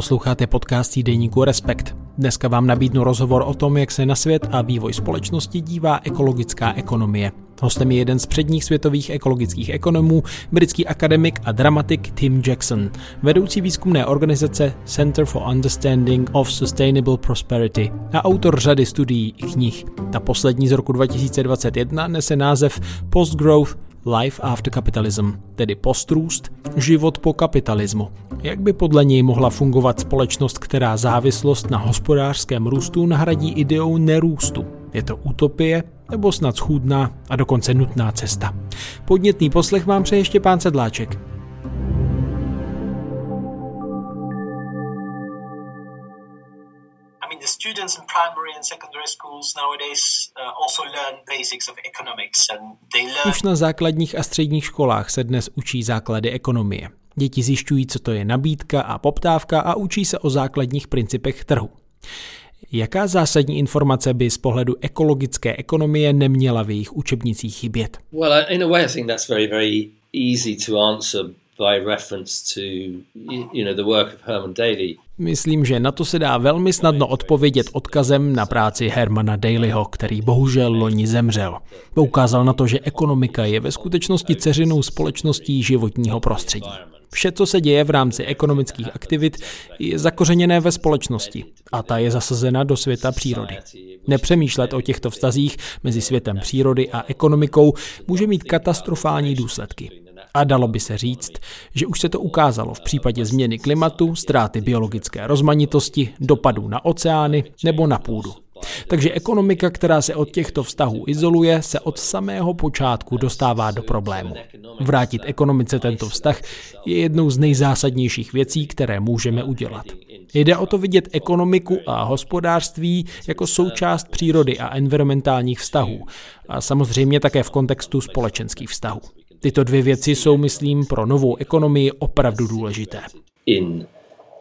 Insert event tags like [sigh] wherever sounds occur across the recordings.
Posloucháte podcast týdeníku Respekt. Dneska vám nabídnu rozhovor o tom, jak se na svět a vývoj společnosti dívá ekologická ekonomie. Hostem je jeden z předních světových ekologických ekonomů, britský akademik a dramatik Tim Jackson, vedoucí výzkumné organizace Center for Understanding of Sustainable Prosperity a autor řady studií i knih. Ta poslední z roku 2021 nese název Post-Growth Life After Capitalism, tedy postrůst, život po kapitalismu. Jak by podle něj mohla fungovat společnost, která závislost na hospodářském růstu nahradí ideou nerůstu? Je to utopie nebo snad schůdná a dokonce nutná cesta? Podnětný poslech vám přeje ještě pán Sedláček. The students in primary and secondary schools nowadays uh, also learn basics of economics and they learn Už na základních a středních školách se dnes učí základy ekonomie. Děti zjišťují, co to je nabídka a poptávka a učí se o základních principech trhu. Jaká zásadní informace by z pohledu ekologické ekonomie neměla v jejich učebnicích chybět? Well, in a way I think that's very very easy to answer by reference to you know the work of Herman Daly. Myslím, že na to se dá velmi snadno odpovědět odkazem na práci Hermana Dalyho, který bohužel loni zemřel. Poukázal na to, že ekonomika je ve skutečnosti ceřinou společností životního prostředí. Vše, co se děje v rámci ekonomických aktivit, je zakořeněné ve společnosti a ta je zasazena do světa přírody. Nepřemýšlet o těchto vztazích mezi světem přírody a ekonomikou může mít katastrofální důsledky. A dalo by se říct, že už se to ukázalo v případě změny klimatu, ztráty biologické rozmanitosti, dopadů na oceány nebo na půdu. Takže ekonomika, která se od těchto vztahů izoluje, se od samého počátku dostává do problému. Vrátit ekonomice tento vztah je jednou z nejzásadnějších věcí, které můžeme udělat. Jde o to vidět ekonomiku a hospodářství jako součást přírody a environmentálních vztahů a samozřejmě také v kontextu společenských vztahů. Tyto dvě věci jsou, myslím, pro novou ekonomii opravdu důležité. In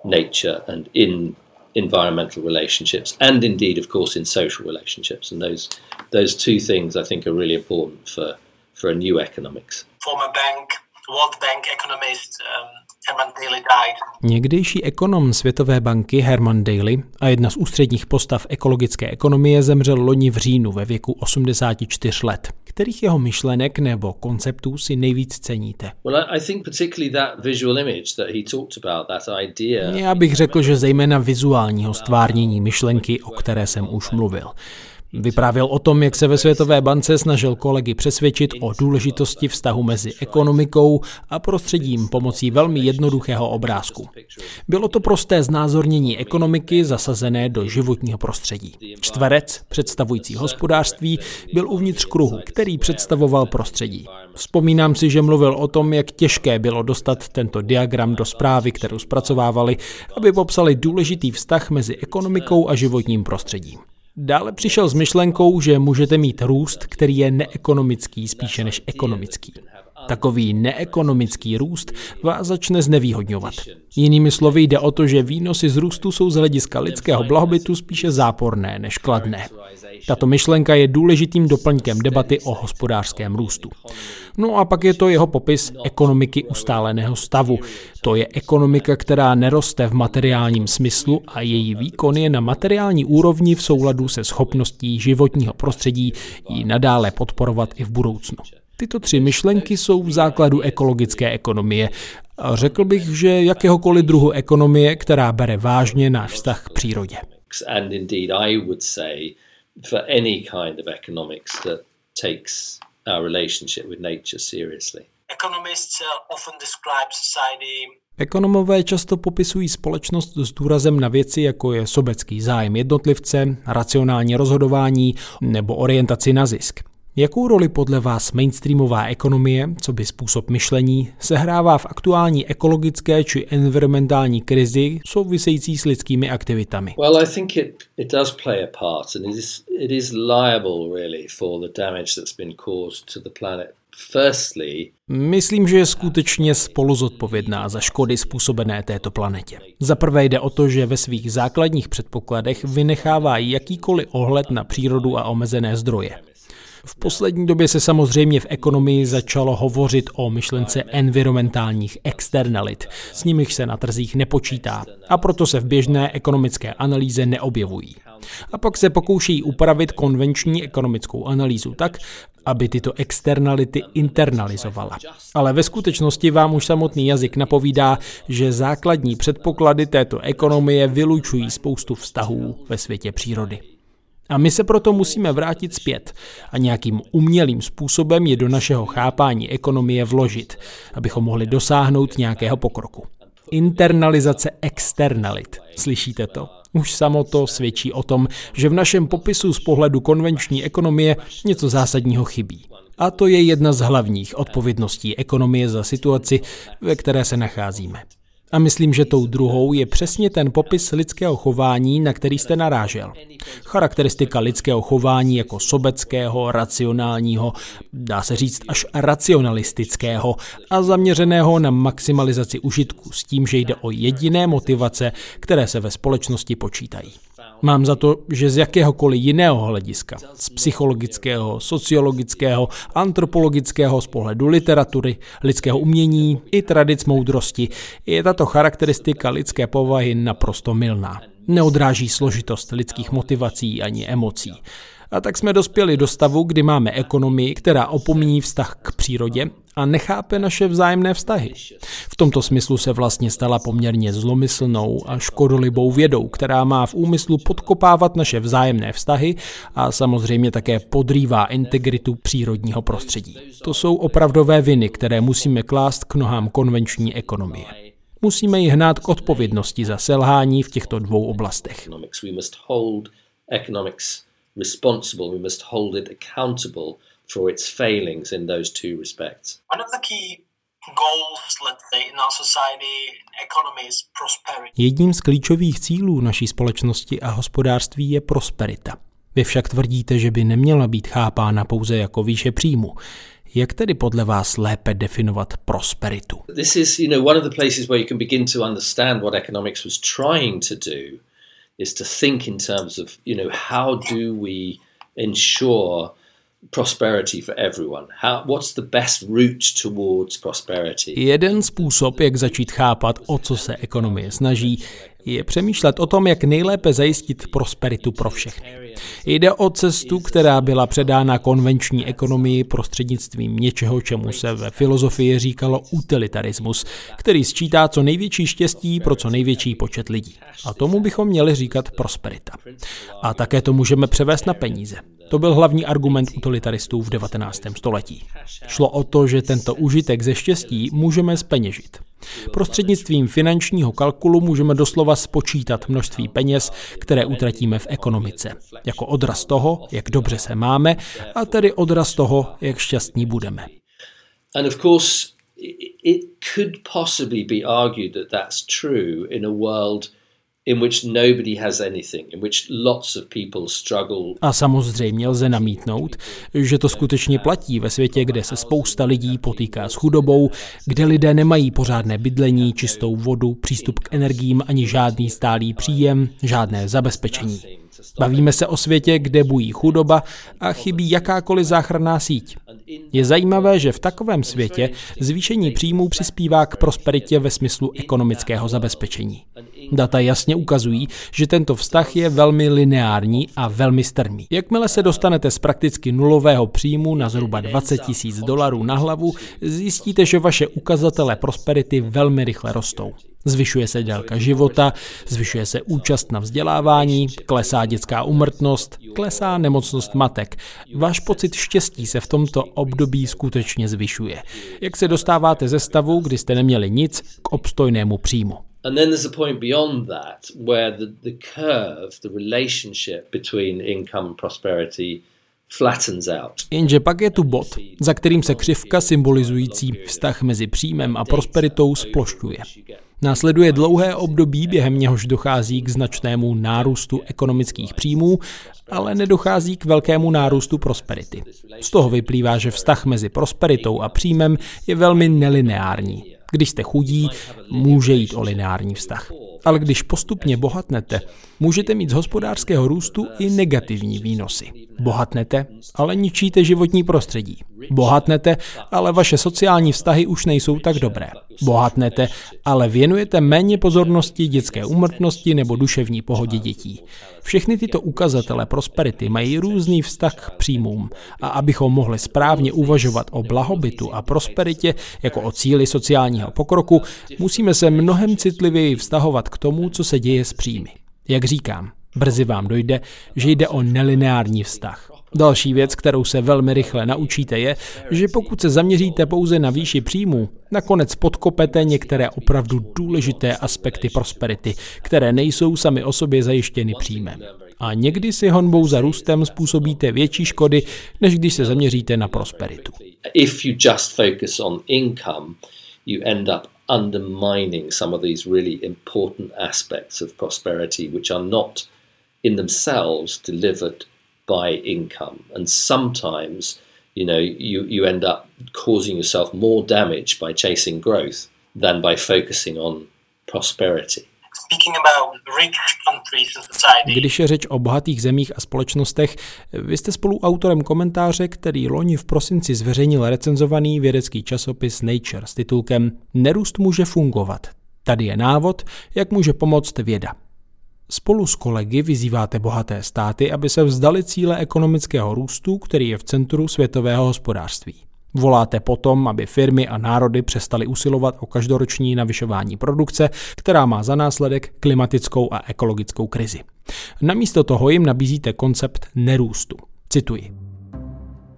nature and in environmental relationships and indeed of course in social relationships and those those two things I think are really important for for a new economics. Former bank, World Bank economist um. Někdejší ekonom Světové banky Herman Daly a jedna z ústředních postav ekologické ekonomie zemřel loni v říjnu ve věku 84 let. Kterých jeho myšlenek nebo konceptů si nejvíc ceníte? Já bych řekl, že zejména vizuálního stvárnění myšlenky, o které jsem už mluvil. Vyprávěl o tom, jak se ve Světové bance snažil kolegy přesvědčit o důležitosti vztahu mezi ekonomikou a prostředím pomocí velmi jednoduchého obrázku. Bylo to prosté znázornění ekonomiky zasazené do životního prostředí. Čtverec, představující hospodářství, byl uvnitř kruhu, který představoval prostředí. Vzpomínám si, že mluvil o tom, jak těžké bylo dostat tento diagram do zprávy, kterou zpracovávali, aby popsali důležitý vztah mezi ekonomikou a životním prostředím. Dále přišel s myšlenkou, že můžete mít růst, který je neekonomický spíše než ekonomický. Takový neekonomický růst vás začne znevýhodňovat. Jinými slovy jde o to, že výnosy z růstu jsou z hlediska lidského blahobytu spíše záporné než kladné. Tato myšlenka je důležitým doplňkem debaty o hospodářském růstu. No a pak je to jeho popis ekonomiky ustáleného stavu. To je ekonomika, která neroste v materiálním smyslu a její výkon je na materiální úrovni v souladu se schopností životního prostředí ji nadále podporovat i v budoucnu. Tyto tři myšlenky jsou v základu ekologické ekonomie. A řekl bych, že jakéhokoliv druhu ekonomie, která bere vážně náš vztah k přírodě. And indeed I would say for any kind of economics that takes our relationship with nature seriously. Economists often describe society Ekonomové často popisují společnost s důrazem na věci, jako je sobecký zájem jednotlivce, racionální rozhodování nebo orientaci na zisk. Jakou roli podle vás mainstreamová ekonomie, co by způsob myšlení, sehrává v aktuální ekologické či environmentální krizi související s lidskými aktivitami? Well, I think it, it does play a part and it is, it is liable really for the damage that's been caused to the planet Firstly, Myslím, že je skutečně spolu zodpovědná za škody způsobené této planetě. Za prvé jde o to, že ve svých základních předpokladech vynechává jakýkoliv ohled na přírodu a omezené zdroje. V poslední době se samozřejmě v ekonomii začalo hovořit o myšlence environmentálních externalit, s nimiž se na trzích nepočítá a proto se v běžné ekonomické analýze neobjevují. A pak se pokouší upravit konvenční ekonomickou analýzu tak, aby tyto externality internalizovala. Ale ve skutečnosti vám už samotný jazyk napovídá, že základní předpoklady této ekonomie vylučují spoustu vztahů ve světě přírody. A my se proto musíme vrátit zpět a nějakým umělým způsobem je do našeho chápání ekonomie vložit, abychom mohli dosáhnout nějakého pokroku. Internalizace externalit. Slyšíte to? Už samo to svědčí o tom, že v našem popisu z pohledu konvenční ekonomie něco zásadního chybí. A to je jedna z hlavních odpovědností ekonomie za situaci, ve které se nacházíme. A myslím, že tou druhou je přesně ten popis lidského chování, na který jste narážel. Charakteristika lidského chování jako sobeckého, racionálního, dá se říct až racionalistického a zaměřeného na maximalizaci užitku s tím, že jde o jediné motivace, které se ve společnosti počítají. Mám za to, že z jakéhokoliv jiného hlediska, z psychologického, sociologického, antropologického, z pohledu literatury, lidského umění i tradic moudrosti, je tato charakteristika lidské povahy naprosto milná. Neodráží složitost lidských motivací ani emocí. A tak jsme dospěli do stavu, kdy máme ekonomii, která opomíní vztah k přírodě a nechápe naše vzájemné vztahy. V tomto smyslu se vlastně stala poměrně zlomyslnou a škodolibou vědou, která má v úmyslu podkopávat naše vzájemné vztahy a samozřejmě také podrývá integritu přírodního prostředí. To jsou opravdové viny, které musíme klást k nohám konvenční ekonomie. Musíme ji hnát k odpovědnosti za selhání v těchto dvou oblastech responsible. We must hold it accountable for its failings in those two respects. One of the key Jedním z klíčových cílů naší společnosti a hospodářství je prosperita. Vy však tvrdíte, že by neměla být chápána pouze jako výše příjmu. Jak tedy podle vás lépe definovat prosperitu? This is, you know, one of the places where you can begin to understand what economics was trying to do is to think in terms of, you know, how do we ensure prosperity for everyone? How, what's the best route towards prosperity? Jeden způsob, jak začít chápat, o co se ekonomie snaží, je přemýšlet o tom, jak nejlépe zajistit prosperitu pro všechny. Jde o cestu, která byla předána konvenční ekonomii prostřednictvím něčeho, čemu se ve filozofii říkalo utilitarismus, který sčítá co největší štěstí pro co největší počet lidí. A tomu bychom měli říkat prosperita. A také to můžeme převést na peníze. To byl hlavní argument utilitaristů v 19. století. Šlo o to, že tento užitek ze štěstí můžeme speněžit. Prostřednictvím finančního kalkulu můžeme doslova spočítat množství peněz, které utratíme v ekonomice, jako odraz toho, jak dobře se máme, a tedy odraz toho, jak šťastní budeme. It could possibly be argued that that's true in a world a samozřejmě lze namítnout, že to skutečně platí ve světě, kde se spousta lidí potýká s chudobou, kde lidé nemají pořádné bydlení, čistou vodu, přístup k energiím ani žádný stálý příjem, žádné zabezpečení. Bavíme se o světě, kde bují chudoba a chybí jakákoliv záchranná síť. Je zajímavé, že v takovém světě zvýšení příjmů přispívá k prosperitě ve smyslu ekonomického zabezpečení. Data jasně ukazují, že tento vztah je velmi lineární a velmi strmý. Jakmile se dostanete z prakticky nulového příjmu na zhruba 20 tisíc dolarů na hlavu, zjistíte, že vaše ukazatele prosperity velmi rychle rostou. Zvyšuje se délka života, zvyšuje se účast na vzdělávání, klesá dětská umrtnost, klesá nemocnost matek. Váš pocit štěstí se v tomto období skutečně zvyšuje. Jak se dostáváte ze stavu, kdy jste neměli nic, k obstojnému příjmu. And then there's a point beyond that where the, the curve, the relationship between income and prosperity. Jenže pak je tu bod, za kterým se křivka symbolizující vztah mezi příjmem a prosperitou splošťuje. Následuje dlouhé období, během něhož dochází k značnému nárůstu ekonomických příjmů, ale nedochází k velkému nárůstu prosperity. Z toho vyplývá, že vztah mezi prosperitou a příjmem je velmi nelineární. Když jste chudí, může jít o lineární vztah. Ale když postupně bohatnete, můžete mít z hospodářského růstu i negativní výnosy. Bohatnete, ale ničíte životní prostředí. Bohatnete, ale vaše sociální vztahy už nejsou tak dobré. Bohatnete, ale věnujete méně pozornosti dětské úmrtnosti nebo duševní pohodě dětí. Všechny tyto ukazatele prosperity mají různý vztah k příjmům a abychom mohli správně uvažovat o blahobytu a prosperitě jako o cíli sociálního pokroku, musíme se mnohem citlivěji vztahovat k tomu, co se děje s příjmy. Jak říkám, brzy vám dojde, že jde o nelineární vztah. Další věc, kterou se velmi rychle naučíte, je, že pokud se zaměříte pouze na výši příjmu, nakonec podkopete některé opravdu důležité aspekty prosperity, které nejsou sami o sobě zajištěny příjmem. A někdy si honbou za růstem způsobíte větší škody, než když se zaměříte na prosperitu. If you just focus on income, you end up undermining some of these really important aspects of prosperity which are not in themselves delivered by income. And sometimes, you know, you, you end up causing yourself more damage by chasing growth than by focusing on prosperity. Když je řeč o bohatých zemích a společnostech, vy jste spolu autorem komentáře, který loni v prosinci zveřejnil recenzovaný vědecký časopis Nature s titulkem Nerůst může fungovat. Tady je návod, jak může pomoct věda. Spolu s kolegy vyzýváte bohaté státy, aby se vzdali cíle ekonomického růstu, který je v centru světového hospodářství. Voláte potom, aby firmy a národy přestaly usilovat o každoroční navyšování produkce, která má za následek klimatickou a ekologickou krizi. Namísto toho jim nabízíte koncept nerůstu. Cituji.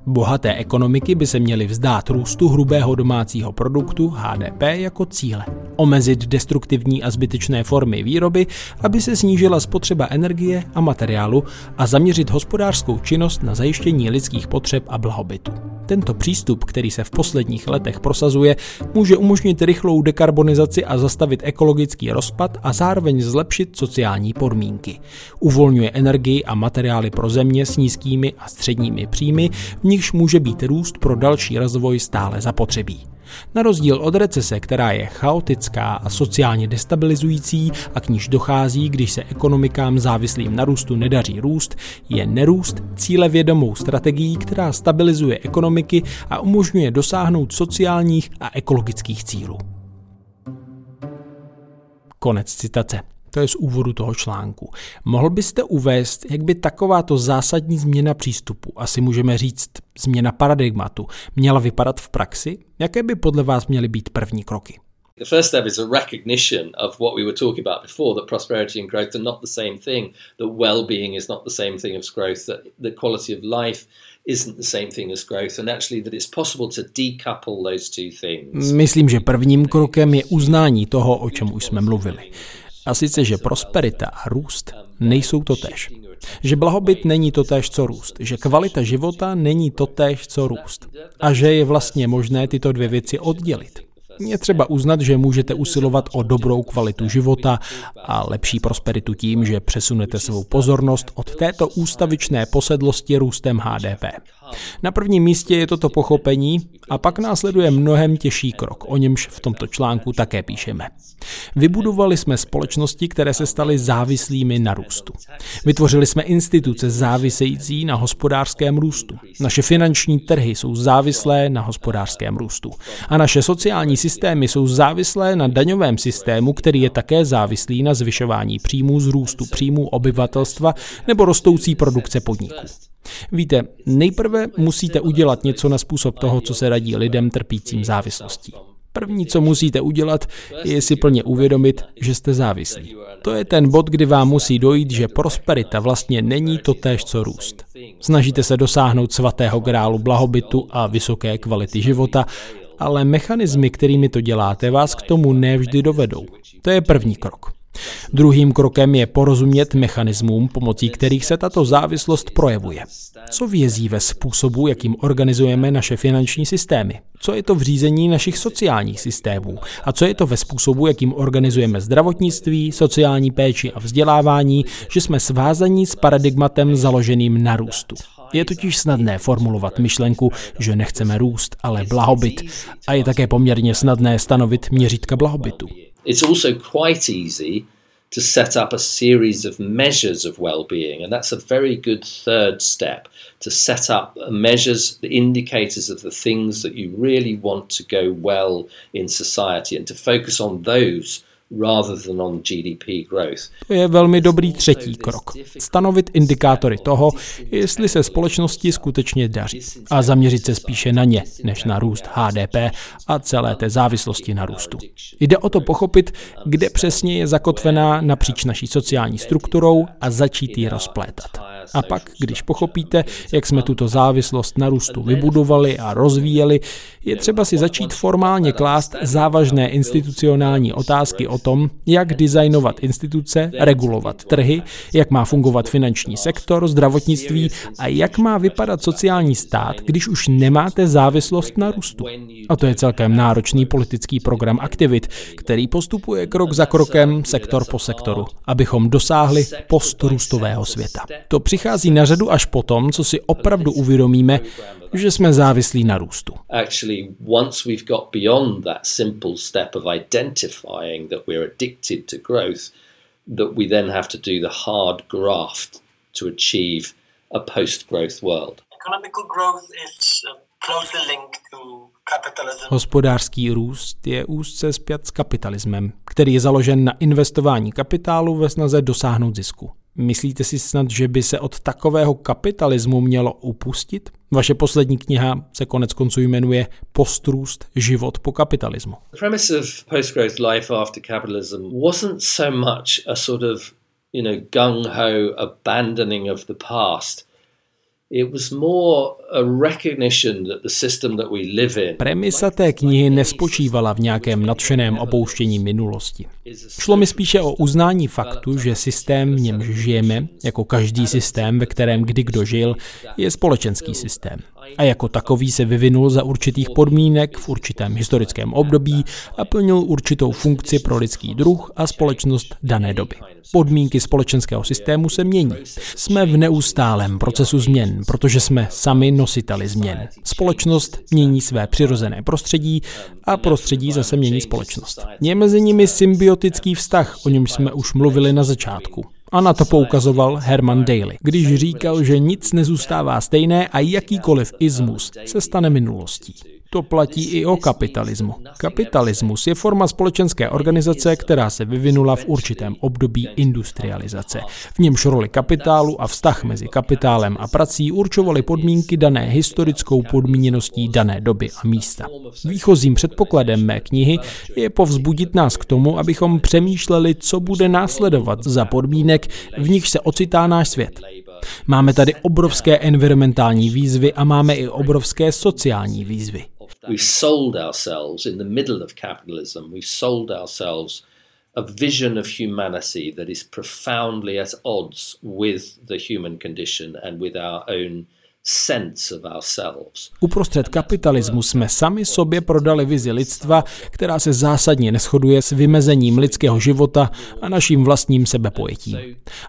Bohaté ekonomiky by se měly vzdát růstu hrubého domácího produktu HDP jako cíle. Omezit destruktivní a zbytečné formy výroby, aby se snížila spotřeba energie a materiálu a zaměřit hospodářskou činnost na zajištění lidských potřeb a blahobytu. Tento přístup, který se v posledních letech prosazuje, může umožnit rychlou dekarbonizaci a zastavit ekologický rozpad a zároveň zlepšit sociální podmínky. Uvolňuje energii a materiály pro země s nízkými a středními příjmy, v nichž může být růst pro další rozvoj stále zapotřebí. Na rozdíl od recese, která je chaotická a sociálně destabilizující a k níž dochází, když se ekonomikám závislým na růstu nedaří růst, je nerůst cílevědomou strategií, která stabilizuje ekonomiky a umožňuje dosáhnout sociálních a ekologických cílů. Konec citace. To je z úvodu toho článku. Mohl byste uvést, jak by takováto zásadní změna přístupu, asi můžeme říct změna paradigmatu, měla vypadat v praxi? Jaké by podle vás měly být první kroky? The first step is a recognition of what we were talking about before that prosperity and growth are not the same thing, that well being is not the same thing as growth, that the quality of life isn't the same thing as growth, and actually that it's possible to decouple those two things. Myslím, že prvním krokem je uznání toho, o čem už jsme mluvili. A sice, že prosperita a růst nejsou totéž. Že blahobyt není totéž, co růst. Že kvalita života není totéž, co růst. A že je vlastně možné tyto dvě věci oddělit. Je třeba uznat, že můžete usilovat o dobrou kvalitu života a lepší prosperitu tím, že přesunete svou pozornost od této ústavičné posedlosti růstem HDP. Na prvním místě je toto pochopení a pak následuje mnohem těžší krok, o němž v tomto článku také píšeme. Vybudovali jsme společnosti, které se staly závislými na růstu. Vytvořili jsme instituce závisející na hospodářském růstu. Naše finanční trhy jsou závislé na hospodářském růstu. A naše sociální systémy jsou závislé na daňovém systému, který je také závislý na zvyšování příjmů z růstu příjmů obyvatelstva nebo rostoucí produkce podniků. Víte, nejprve musíte udělat něco na způsob toho, co se radí lidem trpícím závislostí. První, co musíte udělat, je si plně uvědomit, že jste závislí. To je ten bod, kdy vám musí dojít, že prosperita vlastně není to též, co růst. Snažíte se dosáhnout svatého grálu blahobytu a vysoké kvality života, ale mechanismy, kterými to děláte, vás k tomu nevždy dovedou. To je první krok. Druhým krokem je porozumět mechanismům, pomocí kterých se tato závislost projevuje. Co vězí ve způsobu, jakým organizujeme naše finanční systémy? Co je to v řízení našich sociálních systémů? A co je to ve způsobu, jakým organizujeme zdravotnictví, sociální péči a vzdělávání, že jsme svázaní s paradigmatem založeným na růstu? Je totiž snadné formulovat myšlenku, že nechceme růst, ale blahobyt. A je také poměrně snadné stanovit měřítka blahobytu. It's also quite easy to set up a series of measures of well-being and that's a very good third step to set up measures the indicators of the things that you really want to go well in society and to focus on those To je velmi dobrý třetí krok. Stanovit indikátory toho, jestli se společnosti skutečně daří a zaměřit se spíše na ně, než na růst HDP a celé té závislosti na růstu. Jde o to pochopit, kde přesně je zakotvená napříč naší sociální strukturou a začít ji rozplétat. A pak, když pochopíte, jak jsme tuto závislost na růstu vybudovali a rozvíjeli, je třeba si začít formálně klást závažné institucionální otázky o tom, jak designovat instituce, regulovat trhy, jak má fungovat finanční sektor, zdravotnictví a jak má vypadat sociální stát, když už nemáte závislost na růstu. A to je celkem náročný politický program aktivit, který postupuje krok za krokem, sektor po sektoru, abychom dosáhli postrůstového světa. To přichází na řadu až potom, co si opravdu uvědomíme, že jsme závislí na růstu. Actually, once we've got beyond that simple step of identifying that we're addicted to growth, that we then have to do the hard graft to achieve a post-growth world. Economical growth is uh, closely linked to Hospodářský růst je úzce spjat s kapitalismem, který je založen na investování kapitálu ve snaze dosáhnout zisku. Myslíte si snad, že by se od takového kapitalismu mělo upustit? Vaše poslední kniha se konec konců jmenuje Postrůst život po kapitalismu. The premise of post-growth life after capitalism wasn't so much a sort of, you know, gung-ho abandoning of the past – Premisa té knihy nespočívala v nějakém nadšeném opouštění minulosti. Šlo mi spíše o uznání faktu, že systém, v němž žijeme, jako každý systém, ve kterém kdy kdo žil, je společenský systém. A jako takový se vyvinul za určitých podmínek v určitém historickém období a plnil určitou funkci pro lidský druh a společnost dané doby. Podmínky společenského systému se mění. Jsme v neustálém procesu změn, protože jsme sami nositeli změn. Společnost mění své přirozené prostředí a prostředí zase mění společnost. Je mezi nimi symbiotický vztah, o němž jsme už mluvili na začátku. A na to poukazoval Herman Daly, když říkal, že nic nezůstává stejné a jakýkoliv izmus se stane minulostí. To platí i o kapitalismu. Kapitalismus je forma společenské organizace, která se vyvinula v určitém období industrializace. V němž roli kapitálu a vztah mezi kapitálem a prací určovaly podmínky dané historickou podmíněností dané doby a místa. Výchozím předpokladem mé knihy je povzbudit nás k tomu, abychom přemýšleli, co bude následovat za podmínek, v nich se ocitá náš svět. Máme tady obrovské environmentální výzvy a máme i obrovské sociální výzvy. We've sold ourselves in the middle of capitalism, we've sold ourselves a vision of humanity that is profoundly at odds with the human condition and with our own Uprostřed kapitalismu jsme sami sobě prodali vizi lidstva, která se zásadně neschoduje s vymezením lidského života a naším vlastním sebepojetím.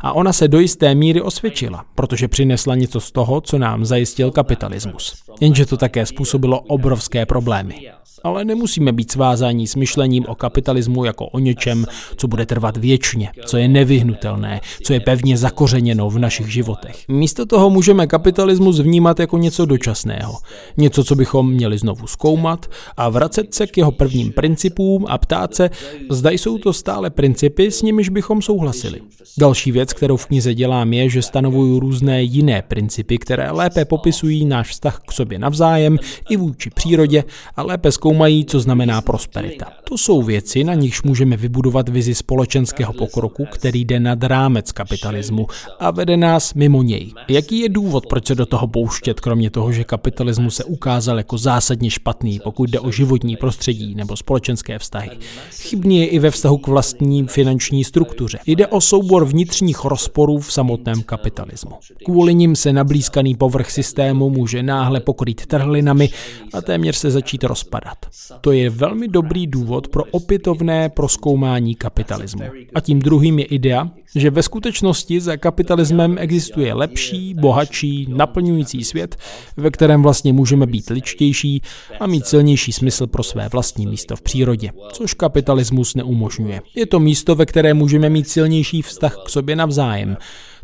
A ona se do jisté míry osvědčila, protože přinesla něco z toho, co nám zajistil kapitalismus. Jenže to také způsobilo obrovské problémy ale nemusíme být svázáni s myšlením o kapitalismu jako o něčem, co bude trvat věčně, co je nevyhnutelné, co je pevně zakořeněno v našich životech. Místo toho můžeme kapitalismus vnímat jako něco dočasného, něco, co bychom měli znovu zkoumat a vracet se k jeho prvním principům a ptát se, zda jsou to stále principy, s nimiž bychom souhlasili. Další věc, kterou v knize dělám, je, že stanovuju různé jiné principy, které lépe popisují náš vztah k sobě navzájem i vůči přírodě a lépe zkoumají co znamená prosperita. To jsou věci, na nichž můžeme vybudovat vizi společenského pokroku, který jde nad rámec kapitalismu a vede nás mimo něj. Jaký je důvod, proč se do toho pouštět, kromě toho, že kapitalismus se ukázal jako zásadně špatný, pokud jde o životní prostředí nebo společenské vztahy? Chybný je i ve vztahu k vlastní finanční struktuře. Jde o soubor vnitřních rozporů v samotném kapitalismu. Kvůli nim se nablízkaný povrch systému může náhle pokrýt trhlinami a téměř se začít rozpadat. To je velmi dobrý důvod pro opětovné proskoumání kapitalismu. A tím druhým je idea, že ve skutečnosti za kapitalismem existuje lepší, bohatší, naplňující fascinující svět, ve kterém vlastně můžeme být ličtější a mít silnější smysl pro své vlastní místo v přírodě, což kapitalismus neumožňuje. Je to místo, ve které můžeme mít silnější vztah k sobě navzájem,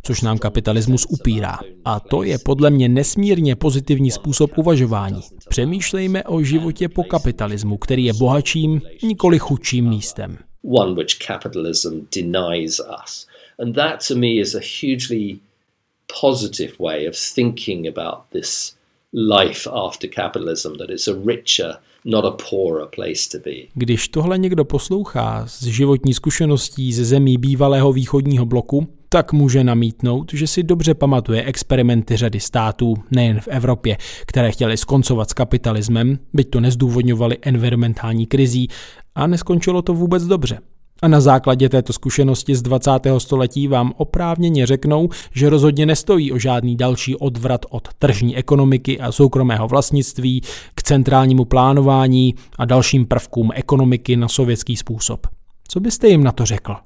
což nám kapitalismus upírá. A to je podle mě nesmírně pozitivní způsob uvažování. Přemýšlejme o životě po kapitalismu, který je bohatším, nikoli chudším místem. One which capitalism denies us. And that to me is a hugely positive way of thinking about this life after capitalism, that it's a richer, not a poorer place to be. Když tohle někdo poslouchá z životní zkušeností ze zemí bývalého východního bloku, tak může namítnout, že si dobře pamatuje experimenty řady států, nejen v Evropě, které chtěly skoncovat s kapitalismem, byť to nezdůvodňovali environmentální krizí a neskončilo to vůbec dobře. A na základě této zkušenosti z 20. století vám oprávněně řeknou, že rozhodně nestojí o žádný další odvrat od tržní ekonomiky a soukromého vlastnictví k centrálnímu plánování a dalším prvkům ekonomiky na sovětský způsob. Co byste jim na to řekl?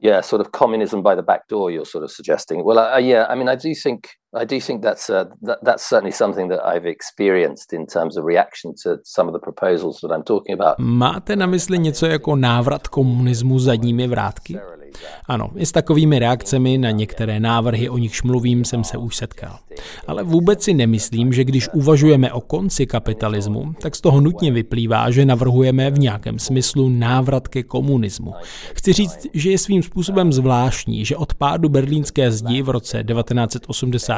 yeah, sort of communism by the back door. You're sort of suggesting. Well, uh, yeah, I mean, I do think I do think that's uh, that, that's certainly something that I've experienced in terms of reaction to some of the proposals that I'm talking about. Máte na mysli něco jako návrat komunismu zadními vrátky? Ano, i s takovými reakcemi na některé návrhy, o nichž mluvím, jsem se už setkal. Ale vůbec si nemyslím, že když uvažujeme o konci kapitalismu, tak z toho nutně vyplývá, že navrhujeme v nějakém smyslu návrat ke komunismu. Chci říct, že je svým způsobem zvláštní, že od pádu berlínské zdi v roce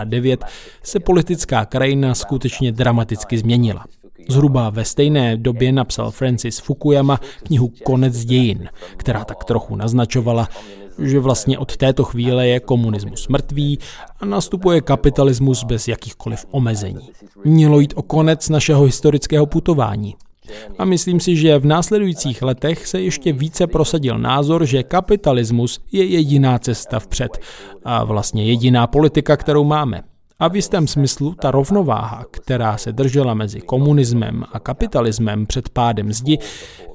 1989 se politická krajina skutečně dramaticky změnila. Zhruba ve stejné době napsal Francis Fukuyama knihu Konec dějin, která tak trochu naznačovala, že vlastně od této chvíle je komunismus mrtvý a nastupuje kapitalismus bez jakýchkoliv omezení. Mělo jít o konec našeho historického putování. A myslím si, že v následujících letech se ještě více prosadil názor, že kapitalismus je jediná cesta vpřed a vlastně jediná politika, kterou máme. A v jistém smyslu ta rovnováha, která se držela mezi komunismem a kapitalismem před pádem zdi,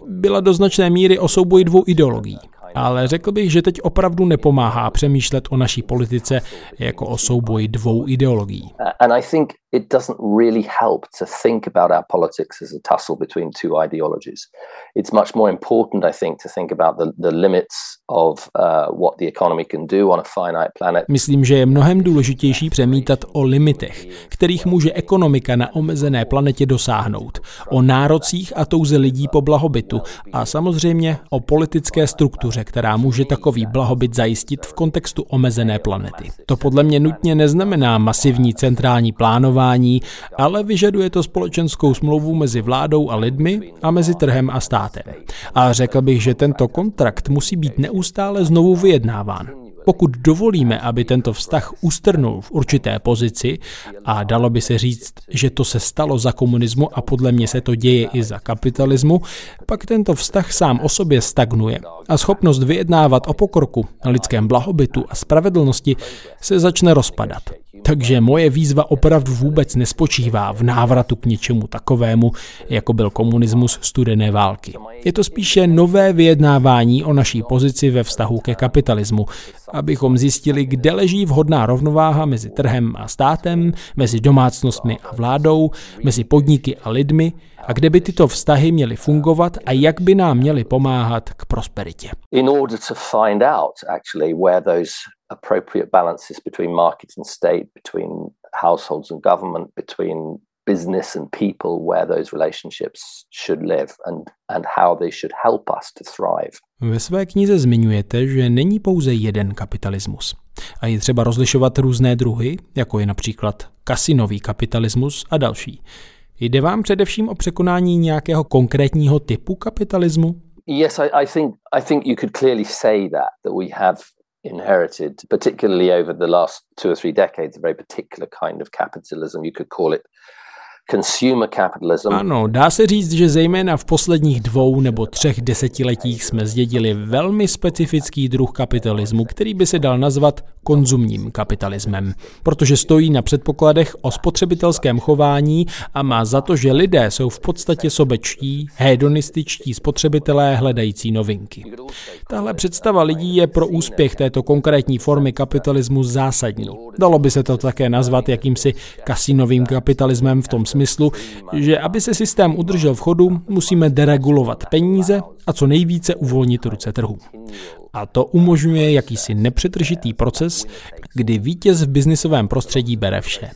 byla do značné míry o souboji dvou ideologií ale řekl bych, že teď opravdu nepomáhá přemýšlet o naší politice jako o souboji dvou ideologií. And I think it doesn't really help to think about our politics as a tussle between two ideologies. It's much more important, I think, to think about the, the limits of uh, what the economy can do on a finite planet. Myslím, že je mnohem důležitější přemítat o limitech, kterých může ekonomika na omezené planetě dosáhnout, o nárocích a touze lidí po blahobytu a samozřejmě o politické struktuře, která může takový blahobyt zajistit v kontextu omezené planety. To podle mě nutně neznamená masivní centrální plánování, ale vyžaduje to společenskou smlouvu mezi vládou a lidmi a mezi trhem a státem. A řekl bych, že tento kontrakt musí být neustále znovu vyjednáván. Pokud dovolíme, aby tento vztah ustrnul v určité pozici, a dalo by se říct, že to se stalo za komunismu a podle mě se to děje i za kapitalismu, pak tento vztah sám o sobě stagnuje a schopnost vyjednávat o pokroku, lidském blahobytu a spravedlnosti se začne rozpadat. Takže moje výzva opravdu vůbec nespočívá v návratu k něčemu takovému, jako byl komunismus studené války. Je to spíše nové vyjednávání o naší pozici ve vztahu ke kapitalismu, abychom zjistili, kde leží vhodná rovnováha mezi trhem a státem, mezi domácnostmi a vládou, mezi podniky a lidmi a kde by tyto vztahy měly fungovat a jak by nám měly pomáhat k prosperitě. In order to find out actually where those appropriate balances between market and state, between households and government, between business and people where those relationships should live and, and how they should help us to thrive. Ve své knize zmiňujete, že není pouze jeden kapitalismus. A je třeba rozlišovat různé druhy, jako je například kasinový kapitalismus a další. Jde vám především o překonání nějakého konkrétního typu kapitalismu? Yes, I, I think I think you could clearly say that that we have inherited, particularly over the last two or three decades, a very particular kind of capitalism. You could call it. Ano, dá se říct, že zejména v posledních dvou nebo třech desetiletích jsme zdědili velmi specifický druh kapitalismu, který by se dal nazvat konzumním kapitalismem, protože stojí na předpokladech o spotřebitelském chování a má za to, že lidé jsou v podstatě sobečtí, hedonističtí spotřebitelé hledající novinky. Tahle představa lidí je pro úspěch této konkrétní formy kapitalismu zásadní. Dalo by se to také nazvat jakýmsi kasinovým kapitalismem v tom smyslu, že aby se systém udržel v chodu, musíme deregulovat peníze a co nejvíce uvolnit ruce trhu. A to umožňuje jakýsi nepřetržitý proces, kdy vítěz v biznisovém prostředí bere vše.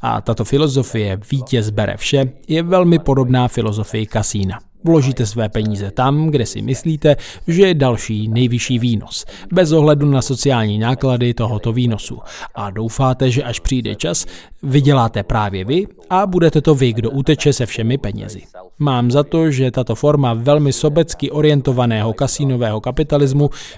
A tato filozofie vítěz bere vše je velmi podobná filozofii kasína. Vložíte své peníze tam, kde si myslíte, že je další nejvyšší výnos, bez ohledu na sociální náklady tohoto výnosu. A doufáte, že až přijde čas, vyděláte právě vy a budete to vy, kdo uteče se všemi penězi. Mám za to, že tato forma velmi sobecky orientovaného kasínového kapitalismu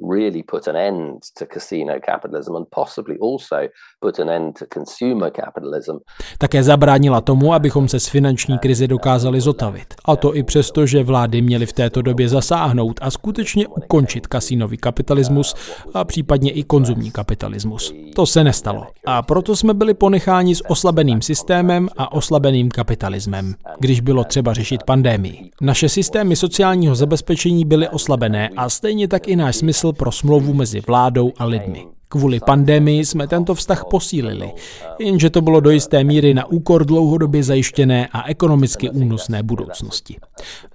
really put an end to casino capitalism and possibly also put an end to consumer capitalism. Také zabránila tomu, abychom se z finanční krize dokázali zotavit. A to i přesto, že vlády měly v této době zasáhnout a skutečně ukončit kasínový kapitalismus a případně i konzumní kapitalismus. To se nestalo. A proto jsme byli ponecháni s oslabeným systémem a oslabeným kapitalismem, když bylo třeba řešit pandémii. Naše systémy sociálního zabezpečení byly oslabené a stejně tak i náš smysl pro smlouvu mezi vládou a lidmi. Kvůli pandemii jsme tento vztah posílili, jenže to bylo do jisté míry na úkor dlouhodobě zajištěné a ekonomicky únosné budoucnosti.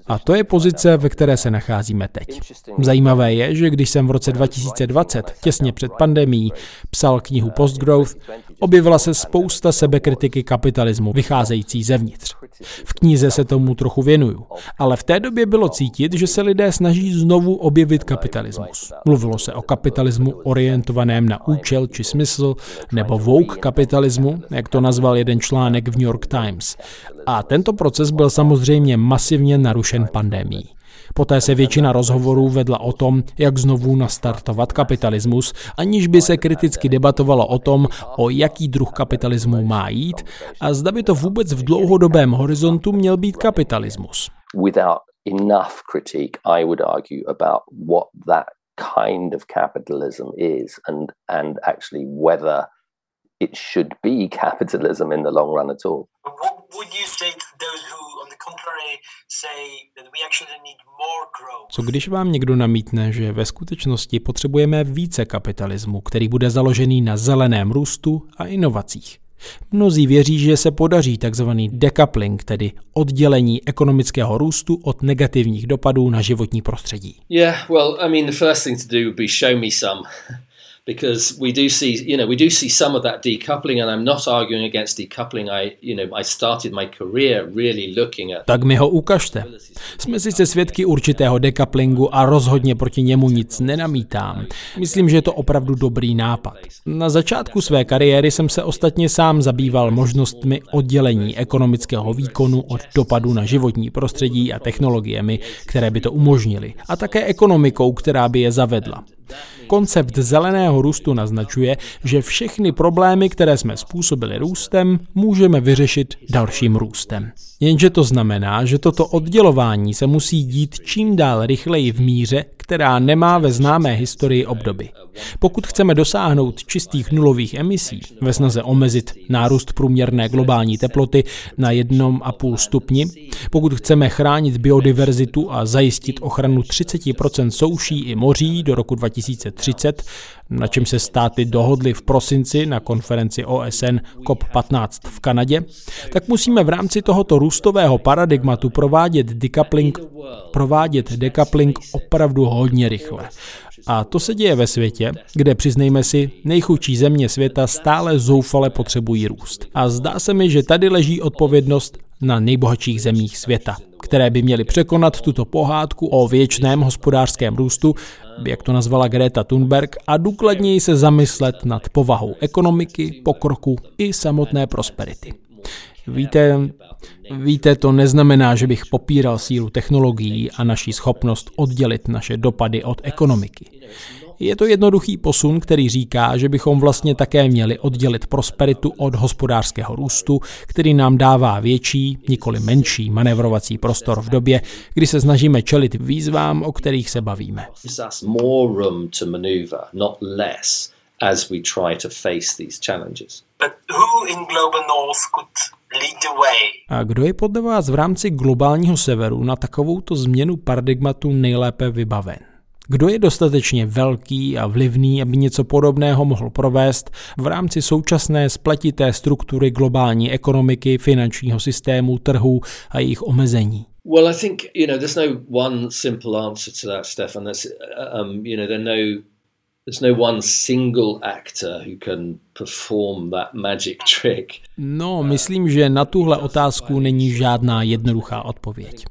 A to je pozice, ve které se nacházíme teď. Zajímavé je, že když jsem v roce 2020, těsně před pandemí, psal knihu Postgrowth, objevila se spousta sebekritiky kapitalismu vycházející zevnitř. V knize se tomu trochu věnuju, ale v té době bylo cítit, že se lidé snaží znovu objevit kapitalismus. Mluvilo se o kapitalismu orientovaném na účel či smysl, nebo woke kapitalismu, jak to nazval jeden článek v New York Times. A tento proces byl samozřejmě masivně narušen pandemí. Poté se většina rozhovorů vedla o tom, jak znovu nastartovat kapitalismus, aniž by se kriticky debatovalo o tom, o jaký druh kapitalismu má jít a zda by to vůbec v dlouhodobém horizontu měl být kapitalismus. Enough critique, I would argue about what that kind of capitalism is and and actually whether it should be capitalism in the long run at all. What would you say to those who, on the contrary, say that we actually need more growth? Co když vám někdo namítne, že ve skutečnosti potřebujeme více kapitalismu, který bude založený na zeleném růstu a inovacích? Mnozí věří, že se podaří tzv. decoupling, tedy oddělení ekonomického růstu od negativních dopadů na životní prostředí. Yeah, well, I mean, the first thing to do would be show me some. Because we do see you know we do see some of that decoupling and I'm not arguing against decoupling I you know I started my career really looking at Tak mi ho ukažte. Jsme sice svědky určitého decouplingu a rozhodně proti němu nic nenamítám. Myslím, že je to opravdu dobrý nápad. Na začátku své kariéry jsem se ostatně sám zabýval možnostmi oddělení ekonomického výkonu od dopadu na životní prostředí a technologiemi, které by to umožnily, a také ekonomikou, která by je zavedla. Koncept zeleného růstu naznačuje, že všechny problémy, které jsme způsobili růstem, můžeme vyřešit dalším růstem. Jenže to znamená, že toto oddělování se musí dít čím dál rychleji v míře, která nemá ve známé historii obdoby. Pokud chceme dosáhnout čistých nulových emisí ve snaze omezit nárůst průměrné globální teploty na 1,5 stupni, pokud chceme chránit biodiverzitu a zajistit ochranu 30% souší i moří do roku 2030, na čem se státy dohodly v prosinci na konferenci OSN COP15 v Kanadě, tak musíme v rámci tohoto růstového paradigmatu provádět decoupling, provádět decoupling opravdu hodně rychle. A to se děje ve světě, kde, přiznejme si, nejchudší země světa stále zoufale potřebují růst. A zdá se mi, že tady leží odpovědnost na nejbohatších zemích světa, které by měly překonat tuto pohádku o věčném hospodářském růstu, jak to nazvala Greta Thunberg, a důkladněji se zamyslet nad povahou ekonomiky, pokroku i samotné prosperity. Víte, víte, to neznamená, že bych popíral sílu technologií a naší schopnost oddělit naše dopady od ekonomiky. Je to jednoduchý posun, který říká, že bychom vlastně také měli oddělit prosperitu od hospodářského růstu, který nám dává větší, nikoli menší manevrovací prostor v době, kdy se snažíme čelit výzvám, o kterých se bavíme. as we try to face these challenges. But who in global north could? A kdo je podle vás v rámci globálního severu na takovouto změnu paradigmatu nejlépe vybaven? Kdo je dostatečně velký a vlivný, aby něco podobného mohl provést v rámci současné spletité struktury globální ekonomiky, finančního systému, trhu a jejich omezení? Well, I think you know there's no one simple answer to that, Stefan. There's, um, you know, there are no There's no one single actor who can perform that magic [laughs] trick. No, myslím, že na tuhle otázku není žádná jednoduchá odpověď.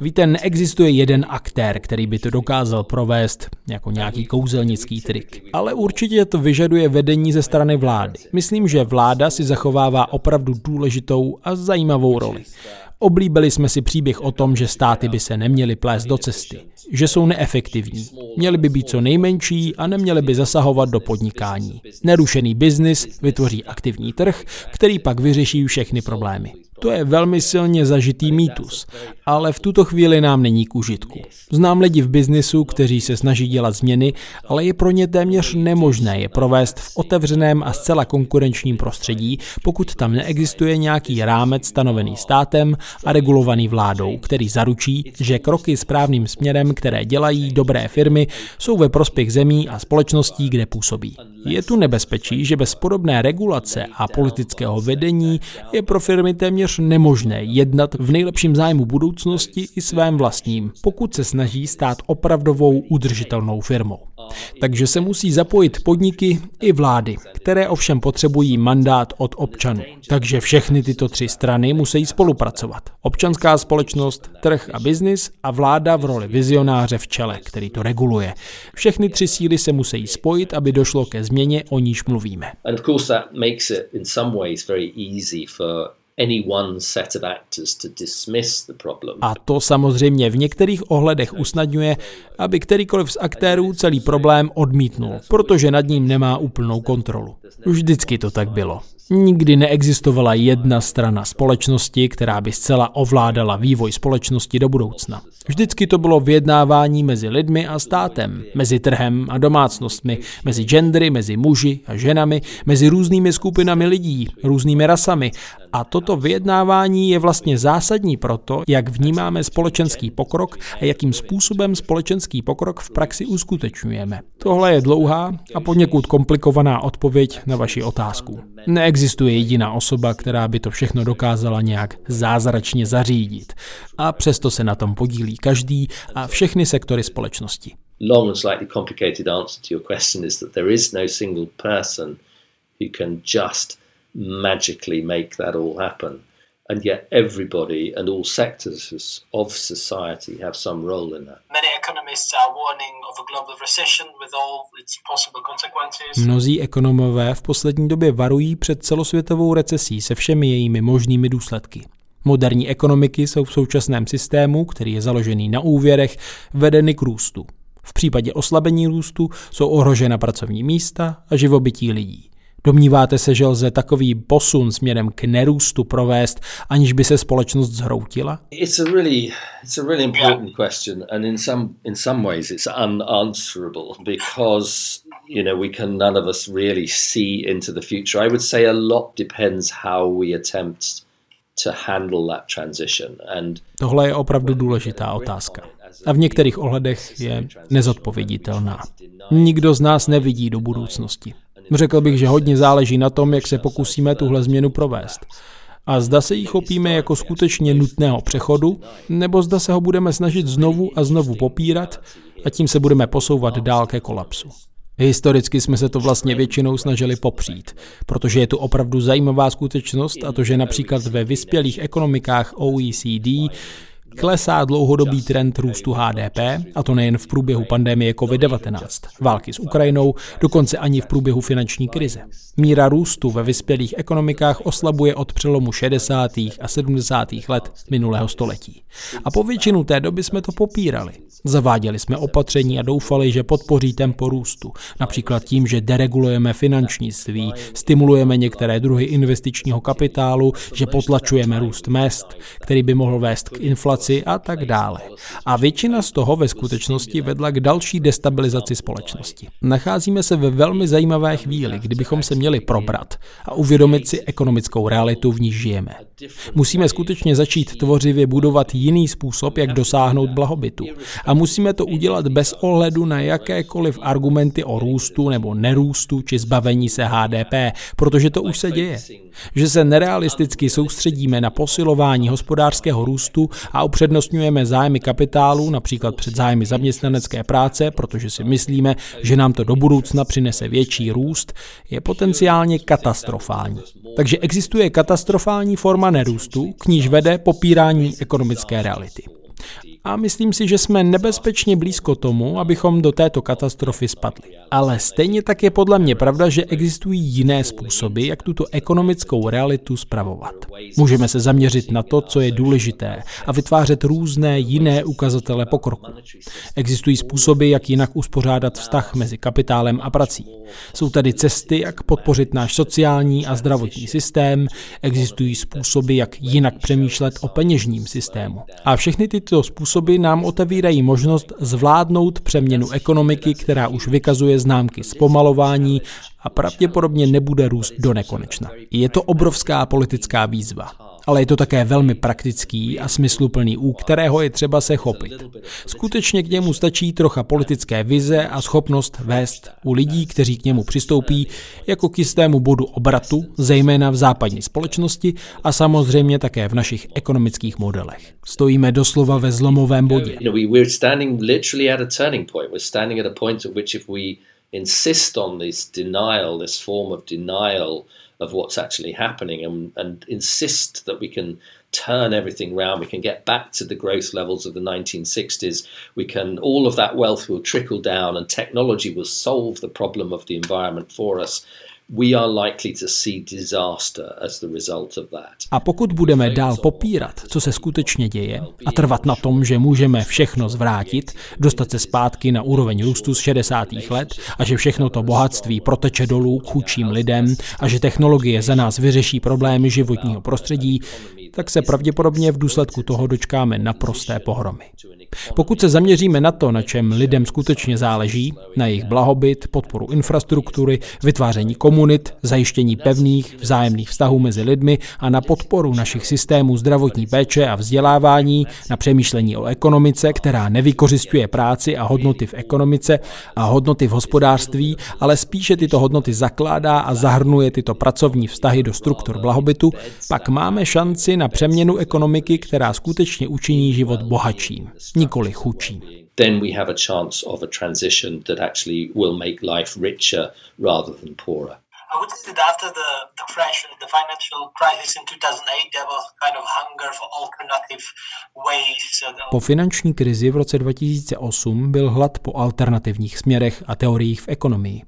Víte, neexistuje jeden aktér, který by to dokázal provést jako nějaký kouzelnický trik. Ale určitě to vyžaduje vedení ze strany vlády. Myslím, že vláda si zachovává opravdu důležitou a zajímavou roli. Oblíbili jsme si příběh o tom, že státy by se neměly plést do cesty, že jsou neefektivní, měly by být co nejmenší a neměly by zasahovat do podnikání. Nerušený biznis vytvoří aktivní trh, který pak vyřeší všechny problémy. To je velmi silně zažitý mýtus, ale v tuto chvíli nám není k užitku. Znám lidi v biznisu, kteří se snaží dělat změny, ale je pro ně téměř nemožné je provést v otevřeném a zcela konkurenčním prostředí, pokud tam neexistuje nějaký rámec stanovený státem a regulovaný vládou, který zaručí, že kroky správným směrem, které dělají dobré firmy, jsou ve prospěch zemí a společností, kde působí. Je tu nebezpečí, že bez podobné regulace a politického vedení je pro firmy téměř nemožné jednat v nejlepším zájmu budoucnosti i svém vlastním, pokud se snaží stát opravdovou udržitelnou firmou. Takže se musí zapojit podniky i vlády, které ovšem potřebují mandát od občanů. Takže všechny tyto tři strany musí spolupracovat. Občanská společnost, trh a biznis a vláda v roli vizionáře v čele, který to reguluje. Všechny tři síly se musí spojit, aby došlo ke změně, o níž mluvíme. And of course that makes it in some ways very easy for a to samozřejmě v některých ohledech usnadňuje, aby kterýkoliv z aktérů celý problém odmítnul, protože nad ním nemá úplnou kontrolu. Vždycky to tak bylo. Nikdy neexistovala jedna strana společnosti, která by zcela ovládala vývoj společnosti do budoucna. Vždycky to bylo vyjednávání mezi lidmi a státem, mezi trhem a domácnostmi, mezi gendry, mezi muži a ženami, mezi různými skupinami lidí, různými rasami. A toto vyjednávání je vlastně zásadní pro to, jak vnímáme společenský pokrok a jakým způsobem společenský pokrok v praxi uskutečňujeme. Tohle je dlouhá a poněkud komplikovaná odpověď na vaši otázku. Neexistuje jediná osoba, která by to všechno dokázala nějak zázračně zařídit. A přesto se na tom podílí každý a všechny sektory společnosti. Long and slightly complicated answer to your question is that there is no single person who can just magically make that all happen and yet everybody and all sectors of society have some role in that. Many economists are warning of a global recession with all its possible consequences. Mnozí ekonomové v poslední době varují před celosvětovou recesí se všemi jejími možnými důsledky. Moderní ekonomiky jsou v současném systému, který je založený na úvěrech, vedeny k růstu. V případě oslabení růstu jsou ohrožena pracovní místa a živobytí lidí. Domníváte se, že lze takový posun směrem k nerůstu provést, aniž by se společnost zhroutila? It's a really, it's a really important question and in some, in some ways it's unanswerable because you know we can none of us really see into the future. I would say a lot depends how we attempt to handle that transition. And Tohle je opravdu důležitá otázka. A v některých ohledech je nezodpověditelná. Nikdo z nás nevidí do budoucnosti. Řekl bych, že hodně záleží na tom, jak se pokusíme tuhle změnu provést. A zda se jí chopíme jako skutečně nutného přechodu, nebo zda se ho budeme snažit znovu a znovu popírat a tím se budeme posouvat dál ke kolapsu. Historicky jsme se to vlastně většinou snažili popřít, protože je tu opravdu zajímavá skutečnost a to, že například ve vyspělých ekonomikách OECD Klesá dlouhodobý trend růstu HDP, a to nejen v průběhu pandemie COVID-19, války s Ukrajinou, dokonce ani v průběhu finanční krize. Míra růstu ve vyspělých ekonomikách oslabuje od přelomu 60. a 70. let minulého století. A po většinu té doby jsme to popírali. Zaváděli jsme opatření a doufali, že podpoří tempo růstu, například tím, že deregulujeme finančnictví, stimulujeme některé druhy investičního kapitálu, že potlačujeme růst mest, který by mohl vést k inflaci a tak dále. A většina z toho ve skutečnosti vedla k další destabilizaci společnosti. Nacházíme se ve velmi zajímavé chvíli, kdybychom se měli probrat a uvědomit si ekonomickou realitu, v níž žijeme. Musíme skutečně začít tvořivě budovat jiný způsob, jak dosáhnout blahobytu. A musíme to udělat bez ohledu na jakékoliv argumenty o růstu nebo nerůstu či zbavení se HDP, protože to už se děje. Že se nerealisticky soustředíme na posilování hospodářského růstu a upřednostňujeme zájmy kapitálu, například před zájmy zaměstnanecké práce, protože si myslíme, že nám to do budoucna přinese větší růst, je potenciálně katastrofální. Takže existuje katastrofální forma nerůstu, k níž vede popírání ekonomické reality a myslím si, že jsme nebezpečně blízko tomu, abychom do této katastrofy spadli. Ale stejně tak je podle mě pravda, že existují jiné způsoby, jak tuto ekonomickou realitu spravovat. Můžeme se zaměřit na to, co je důležité a vytvářet různé jiné ukazatele pokroku. Existují způsoby, jak jinak uspořádat vztah mezi kapitálem a prací. Jsou tady cesty, jak podpořit náš sociální a zdravotní systém, existují způsoby, jak jinak přemýšlet o peněžním systému. A všechny tyto způsoby nám otevírají možnost zvládnout přeměnu ekonomiky, která už vykazuje známky zpomalování a pravděpodobně nebude růst do nekonečna. Je to obrovská politická výzva ale je to také velmi praktický a smysluplný, u kterého je třeba se chopit. Skutečně k němu stačí trocha politické vize a schopnost vést u lidí, kteří k němu přistoupí, jako k jistému bodu obratu, zejména v západní společnosti a samozřejmě také v našich ekonomických modelech. Stojíme doslova ve zlomovém bodě. insist on this denial, this form of denial of what's actually happening and, and insist that we can turn everything around. We can get back to the growth levels of the 1960s. We can, all of that wealth will trickle down and technology will solve the problem of the environment for us. A pokud budeme dál popírat, co se skutečně děje, a trvat na tom, že můžeme všechno zvrátit, dostat se zpátky na úroveň růstu z 60. let a že všechno to bohatství proteče dolů k chudším lidem a že technologie za nás vyřeší problémy životního prostředí, tak se pravděpodobně v důsledku toho dočkáme naprosté pohromy. Pokud se zaměříme na to, na čem lidem skutečně záleží, na jejich blahobyt, podporu infrastruktury, vytváření komunit, zajištění pevných vzájemných vztahů mezi lidmi a na podporu našich systémů zdravotní péče a vzdělávání, na přemýšlení o ekonomice, která nevykořistuje práci a hodnoty v ekonomice a hodnoty v hospodářství, ale spíše tyto hodnoty zakládá a zahrnuje tyto pracovní vztahy do struktur blahobytu, pak máme šanci na přeměnu ekonomiky, která skutečně učiní život bohatším nikoli chudší. Then we have a chance of a transition that actually will make life richer rather than poorer. I would say that after the, the, the financial crisis in 2008, there was kind of hunger for alternative ways. Po finanční krizi v roce 2008 byl hlad po alternativních směrech a teoriích v ekonomii.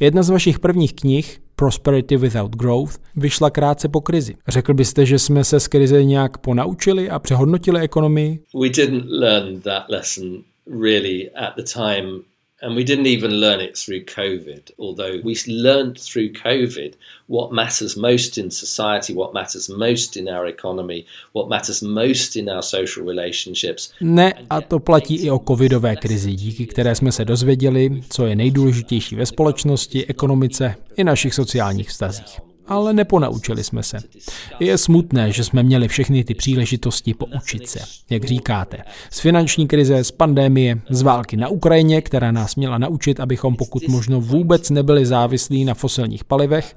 Jedna z vašich prvních knih, Prosperity Without Growth, vyšla krátce po krizi. Řekl byste, že jsme se z krize nějak ponaučili a přehodnotili ekonomii? We didn't learn that lesson really at the time And we didn't even learn it through COVID, although we learned through COVID what matters most in society, what matters most in our economy, what matters most in our social relationships. Ne, a to platí i o covidové krizi, díky které jsme se dozvěděli, co je nejdůležitější ve společnosti, ekonomice i našich sociálních vztazích ale neponaučili jsme se. Je smutné, že jsme měli všechny ty příležitosti poučit se, jak říkáte. Z finanční krize, z pandémie, z války na Ukrajině, která nás měla naučit, abychom pokud možno vůbec nebyli závislí na fosilních palivech,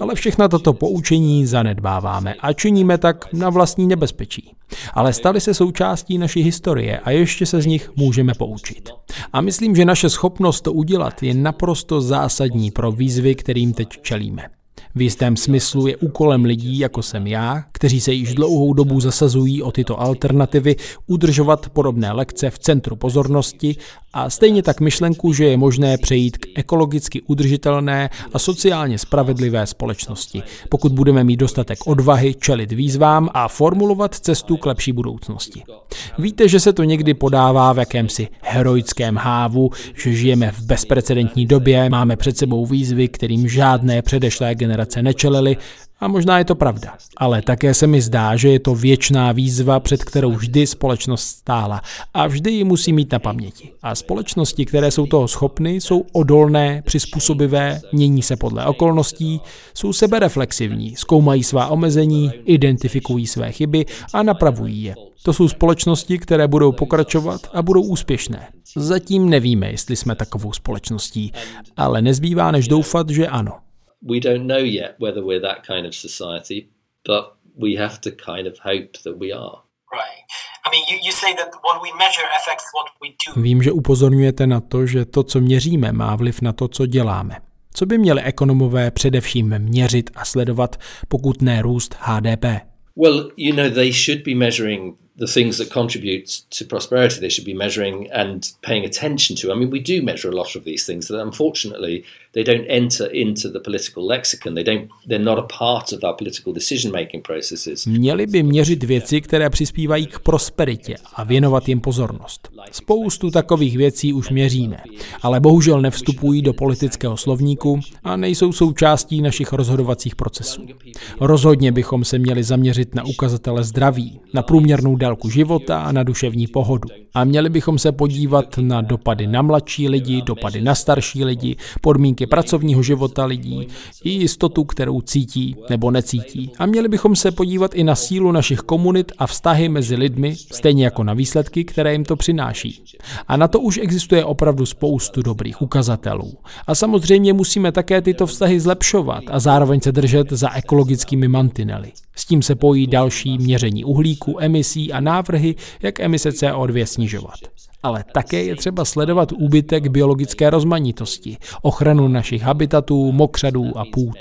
ale všechna toto poučení zanedbáváme a činíme tak na vlastní nebezpečí. Ale stali se součástí naší historie a ještě se z nich můžeme poučit. A myslím, že naše schopnost to udělat je naprosto zásadní pro výzvy, kterým teď čelíme. V jistém smyslu je úkolem lidí, jako jsem já, kteří se již dlouhou dobu zasazují o tyto alternativy, udržovat podobné lekce v centru pozornosti a stejně tak myšlenku, že je možné přejít k ekologicky udržitelné a sociálně spravedlivé společnosti, pokud budeme mít dostatek odvahy čelit výzvám a formulovat cestu k lepší budoucnosti. Víte, že se to někdy podává v jakémsi heroickém hávu, že žijeme v bezprecedentní době, máme před sebou výzvy, kterým žádné předešlé generace nečelily a možná je to pravda, ale také se mi zdá, že je to věčná výzva, před kterou vždy společnost stála a vždy ji musí mít na paměti. A společnosti, které jsou toho schopny, jsou odolné, přizpůsobivé, mění se podle okolností, jsou sebereflexivní, zkoumají svá omezení, identifikují své chyby a napravují je. To jsou společnosti, které budou pokračovat a budou úspěšné. Zatím nevíme, jestli jsme takovou společností, ale nezbývá než doufat, že ano. We don't know yet whether we're that kind of society, but we have to kind of hope that we are. Right. I mean, you, you say that what we measure affects what we do. Vím, že upozorňujete na to, že to, co měříme, má vliv na to, co děláme. Co by měli ekonomové především měřit a sledovat, pokud ne růst HDP? Well, you know, they should be measuring the things that contribute to prosperity. They should be measuring and paying attention to. I mean, we do measure a lot of these things that unfortunately they don't enter into the political lexicon. They don't. They're not a part of our political decision-making processes. Měli by měřit věci, které přispívají k prosperitě a věnovat jim pozornost. Spoustu takových věcí už měříme, ale bohužel nevstupují do politického slovníku a nejsou součástí našich rozhodovacích procesů. Rozhodně bychom se měli zaměřit na ukazatele zdraví, na průměrnou délku života a na duševní pohodu. A měli bychom se podívat na dopady na mladší lidi, dopady na starší lidi, podmínky pracovního života lidí i jistotu, kterou cítí nebo necítí. A měli bychom se podívat i na sílu našich komunit a vztahy mezi lidmi, stejně jako na výsledky, které jim to přináší. A na to už existuje opravdu spoustu dobrých ukazatelů. A samozřejmě musíme také tyto vztahy zlepšovat a zároveň se držet za ekologickými mantinely. S tím se pojí další měření uhlíku, emisí a návrhy, jak emise CO2 snižovat. Ale také je třeba sledovat úbytek biologické rozmanitosti, ochranu našich habitatů, mokřadů a půd.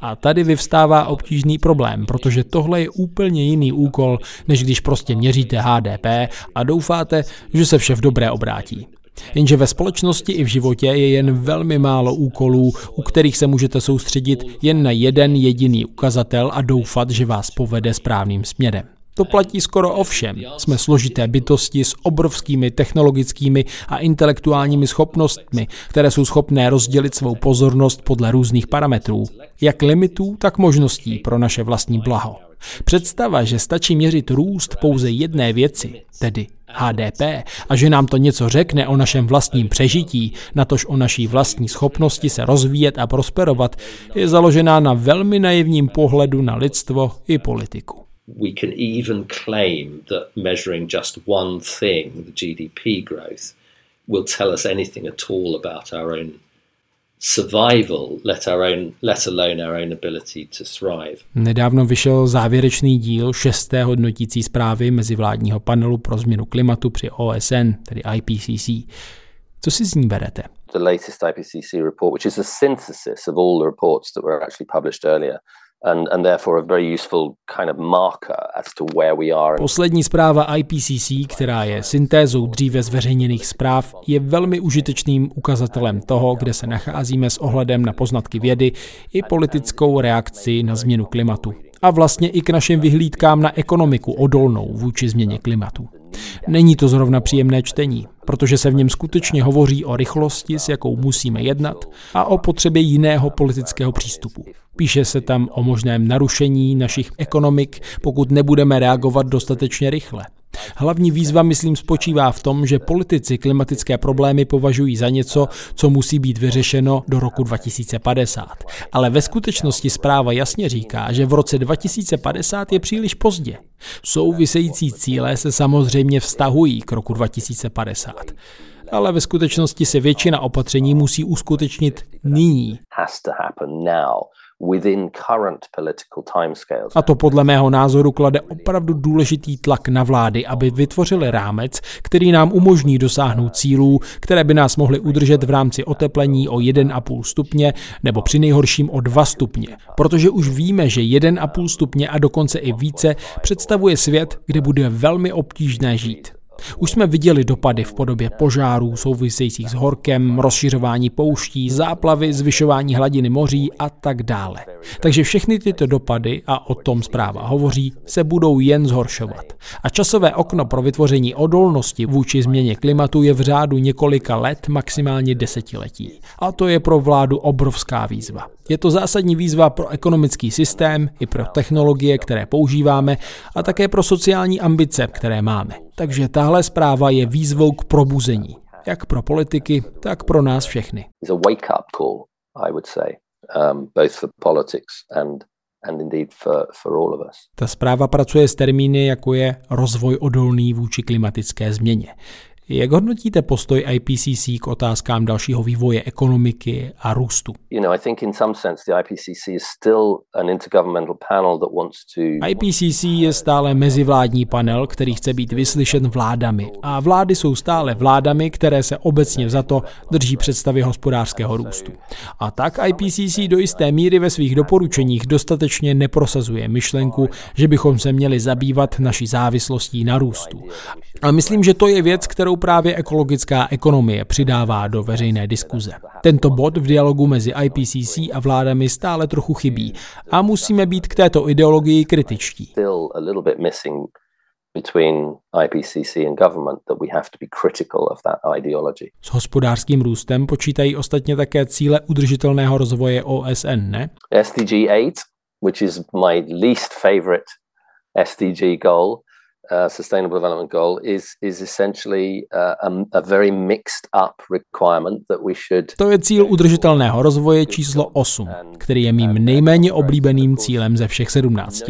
A tady vyvstává obtížný problém, protože tohle je úplně jiný úkol, než když prostě měříte HDP a doufáte, že se vše v dobré obrátí. Jenže ve společnosti i v životě je jen velmi málo úkolů, u kterých se můžete soustředit jen na jeden jediný ukazatel a doufat, že vás povede správným směrem. To platí skoro o všem. Jsme složité bytosti s obrovskými technologickými a intelektuálními schopnostmi, které jsou schopné rozdělit svou pozornost podle různých parametrů, jak limitů, tak možností pro naše vlastní blaho. Představa, že stačí měřit růst pouze jedné věci, tedy HDP, a že nám to něco řekne o našem vlastním přežití, natož o naší vlastní schopnosti se rozvíjet a prosperovat, je založená na velmi naivním pohledu na lidstvo i politiku. We can even claim that measuring just one thing, the GDP growth, will tell us anything at all about our own survival, let, our own, let alone our own ability to thrive. Nedávno vyšel závěrečný díl šesté hodnotící zprávy mezivládního panelu pro změnu klimatu při OSN, tedy IPCC. Co si z ní berete? The latest IPCC report, which is a synthesis of all the reports that were actually published earlier, Poslední zpráva IPCC, která je syntézou dříve zveřejněných zpráv, je velmi užitečným ukazatelem toho, kde se nacházíme s ohledem na poznatky vědy i politickou reakci na změnu klimatu. A vlastně i k našim vyhlídkám na ekonomiku odolnou vůči změně klimatu. Není to zrovna příjemné čtení, protože se v něm skutečně hovoří o rychlosti, s jakou musíme jednat, a o potřebě jiného politického přístupu. Píše se tam o možném narušení našich ekonomik, pokud nebudeme reagovat dostatečně rychle. Hlavní výzva, myslím, spočívá v tom, že politici klimatické problémy považují za něco, co musí být vyřešeno do roku 2050. Ale ve skutečnosti zpráva jasně říká, že v roce 2050 je příliš pozdě. Související cíle se samozřejmě vztahují k roku 2050 ale ve skutečnosti se většina opatření musí uskutečnit nyní. A to podle mého názoru klade opravdu důležitý tlak na vlády, aby vytvořili rámec, který nám umožní dosáhnout cílů, které by nás mohly udržet v rámci oteplení o 1,5 stupně nebo při nejhorším o 2 stupně. Protože už víme, že 1,5 stupně a dokonce i více představuje svět, kde bude velmi obtížné žít. Už jsme viděli dopady v podobě požárů souvisejících s horkem, rozšiřování pouští, záplavy, zvyšování hladiny moří a tak dále. Takže všechny tyto dopady, a o tom zpráva hovoří, se budou jen zhoršovat. A časové okno pro vytvoření odolnosti vůči změně klimatu je v řádu několika let, maximálně desetiletí. A to je pro vládu obrovská výzva. Je to zásadní výzva pro ekonomický systém i pro technologie, které používáme a také pro sociální ambice, které máme. Takže tahle zpráva je výzvou k probuzení, jak pro politiky, tak pro nás všechny. Ta zpráva pracuje s termíny, jako je rozvoj odolný vůči klimatické změně. Jak hodnotíte postoj IPCC k otázkám dalšího vývoje ekonomiky a růstu? IPCC je stále mezivládní panel, který chce být vyslyšen vládami. A vlády jsou stále vládami, které se obecně za to drží představy hospodářského růstu. A tak IPCC do jisté míry ve svých doporučeních dostatečně neprosazuje myšlenku, že bychom se měli zabývat naší závislostí na růstu. A myslím, že to je věc, kterou právě ekologická ekonomie přidává do veřejné diskuze. Tento bod v dialogu mezi IPCC a vládami stále trochu chybí a musíme být k této ideologii kritičtí. S hospodářským růstem počítají ostatně také cíle udržitelného rozvoje OSN, ne? SDG 8, which is my least favorite SDG goal, uh, Sustainable Development Goal is is essentially uh, a, a very mixed up requirement that we should. To je cíl udržitelného rozvoje číslo 8, který je mým nejméně oblíbeným cílem ze všech 17.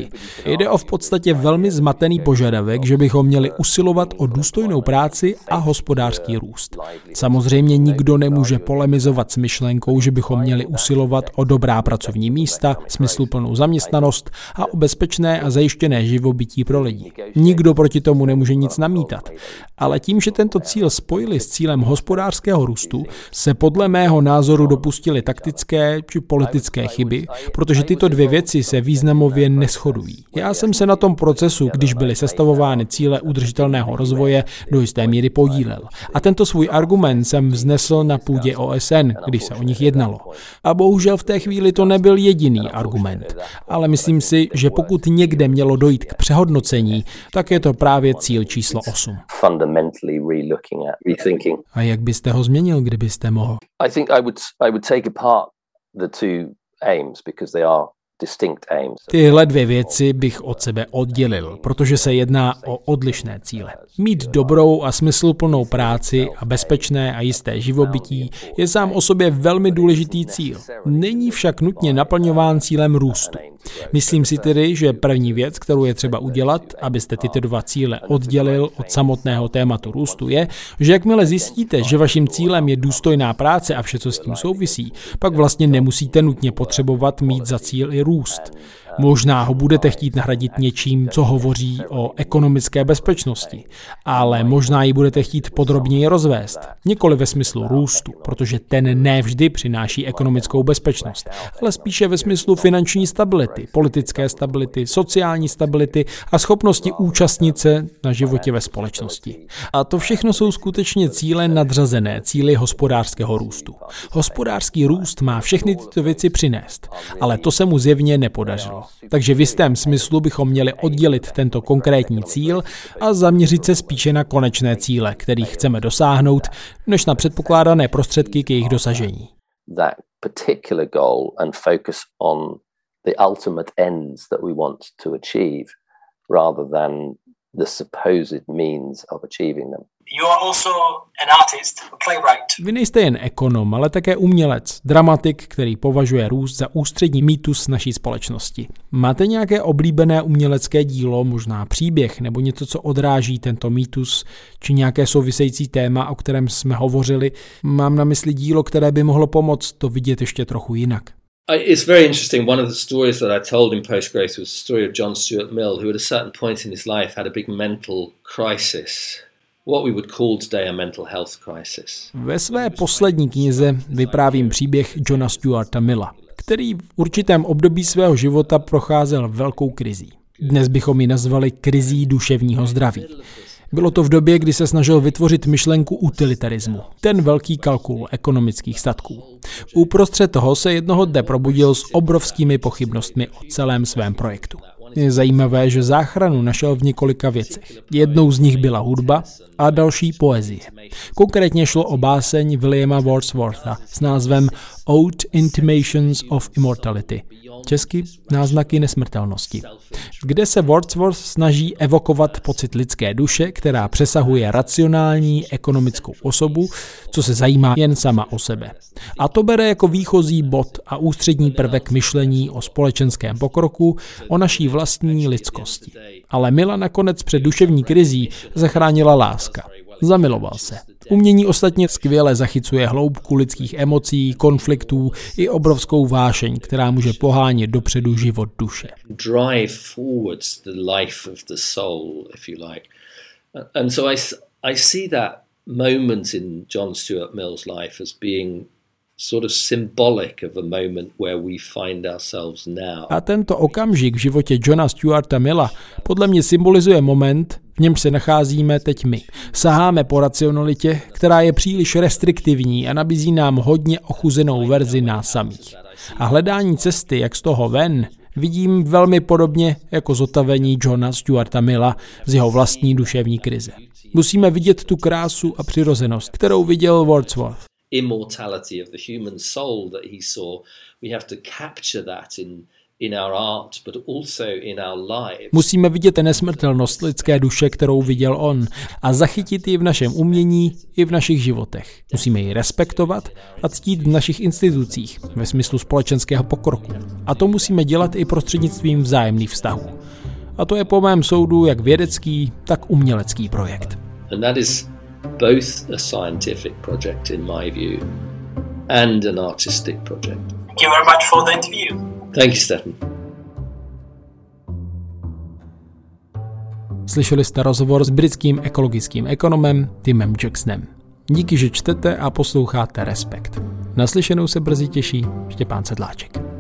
Jde o v podstatě velmi zmatený požadavek, že bychom měli usilovat o důstojnou práci a hospodářský růst. Samozřejmě nikdo nemůže polemizovat s myšlenkou, že bychom měli usilovat o dobrá pracovní místa, smysluplnou zaměstnanost a o bezpečné a zajištěné živobytí pro lidi. Nikdo nikdo proti tomu nemůže nic namítat. Ale tím, že tento cíl spojili s cílem hospodářského růstu, se podle mého názoru dopustili taktické či politické chyby, protože tyto dvě věci se významově neschodují. Já jsem se na tom procesu, když byly sestavovány cíle udržitelného rozvoje, do jisté míry podílel. A tento svůj argument jsem vznesl na půdě OSN, když se o nich jednalo. A bohužel v té chvíli to nebyl jediný argument. Ale myslím si, že pokud někde mělo dojít k přehodnocení, tak je to právě cíl číslo 8. A jak byste ho změnil, kdybyste mohl? I think I would, I would take apart the two aims because they are Tyhle dvě věci bych od sebe oddělil, protože se jedná o odlišné cíle. Mít dobrou a smysluplnou práci a bezpečné a jisté živobytí je sám o sobě velmi důležitý cíl. Není však nutně naplňován cílem růstu. Myslím si tedy, že první věc, kterou je třeba udělat, abyste tyto dva cíle oddělil od samotného tématu růstu, je, že jakmile zjistíte, že vaším cílem je důstojná práce a vše, co s tím souvisí, pak vlastně nemusíte nutně potřebovat mít za cíl i růst. roost Možná ho budete chtít nahradit něčím, co hovoří o ekonomické bezpečnosti, ale možná ji budete chtít podrobněji rozvést. Nikoli ve smyslu růstu, protože ten ne vždy přináší ekonomickou bezpečnost, ale spíše ve smyslu finanční stability, politické stability, sociální stability a schopnosti účastnit se na životě ve společnosti. A to všechno jsou skutečně cíle nadřazené, cíly hospodářského růstu. Hospodářský růst má všechny tyto věci přinést, ale to se mu zjevně nepodařilo. Takže v jistém smyslu bychom měli oddělit tento konkrétní cíl a zaměřit se spíše na konečné cíle, kterých chceme dosáhnout, než na předpokládané prostředky k jejich dosažení. Rather than the supposed means of achieving them. You are also an artist, a playwright. Vy nejste jen ekonom, ale také umělec, dramatik, který považuje růst za ústřední mýtus naší společnosti. Máte nějaké oblíbené umělecké dílo, možná příběh nebo něco, co odráží tento mýtus, či nějaké související téma, o kterém jsme hovořili? Mám na mysli dílo, které by mohlo pomoct to vidět ještě trochu jinak. It's very interesting. One of the stories that I told in Post Grace was the story of John Stuart Mill, who at a certain point in his life had a big mental crisis. Ve své poslední knize vyprávím příběh Johna Stuarta Milla, který v určitém období svého života procházel velkou krizí. Dnes bychom ji nazvali krizí duševního zdraví. Bylo to v době, kdy se snažil vytvořit myšlenku utilitarismu, ten velký kalkul ekonomických statků. Uprostřed toho se jednoho dne probudil s obrovskými pochybnostmi o celém svém projektu. Je zajímavé, že záchranu našel v několika věcech. Jednou z nich byla hudba a další poezie. Konkrétně šlo o báseň Williama Wordswortha s názvem Old Intimations of Immortality, česky náznaky nesmrtelnosti, kde se Wordsworth snaží evokovat pocit lidské duše, která přesahuje racionální ekonomickou osobu, co se zajímá jen sama o sebe. A to bere jako výchozí bod a ústřední prvek myšlení o společenském pokroku, o naší vlastní lidskosti. Ale Mila nakonec před duševní krizí zachránila láska. Zamiloval se. Umění ostatně skvěle zachycuje hloubku lidských emocí, konfliktů i obrovskou vášeň, která může pohánět dopředu život duše. Moment in John Stuart Mill's life as being sort of symbolic of a moment where we find ourselves now. A tento okamžik v životě Johna Stuarta Milla podle mě symbolizuje moment, v němž se nacházíme teď my. Saháme po racionalitě, která je příliš restriktivní a nabízí nám hodně ochuzenou verzi nás samých. A hledání cesty, jak z toho ven, vidím velmi podobně jako zotavení Johna Stuarta Milla z jeho vlastní duševní krize. Musíme vidět tu krásu a přirozenost, kterou viděl Wordsworth immortality of the human soul that he saw. We have to capture that in in our art, but also in our lives. Musíme vidět nesmrtelnost lidské duše, kterou viděl on, a zachytit ji v našem umění i v našich životech. Musíme ji respektovat a ctít v našich institucích, ve smyslu společenského pokroku. A to musíme dělat i prostřednictvím vzájemných vztahů. A to je po mém soudu jak vědecký, tak umělecký projekt. And that is both a scientific project, in my view, and an artistic project. Thank you very much for the interview. Thank you, Stefan. Slyšeli jste rozhovor s britským ekologickým ekonomem Timem Jacksonem. Díky, že čtete a posloucháte Respekt. Naslyšenou se brzy těší Štěpán Sedláček.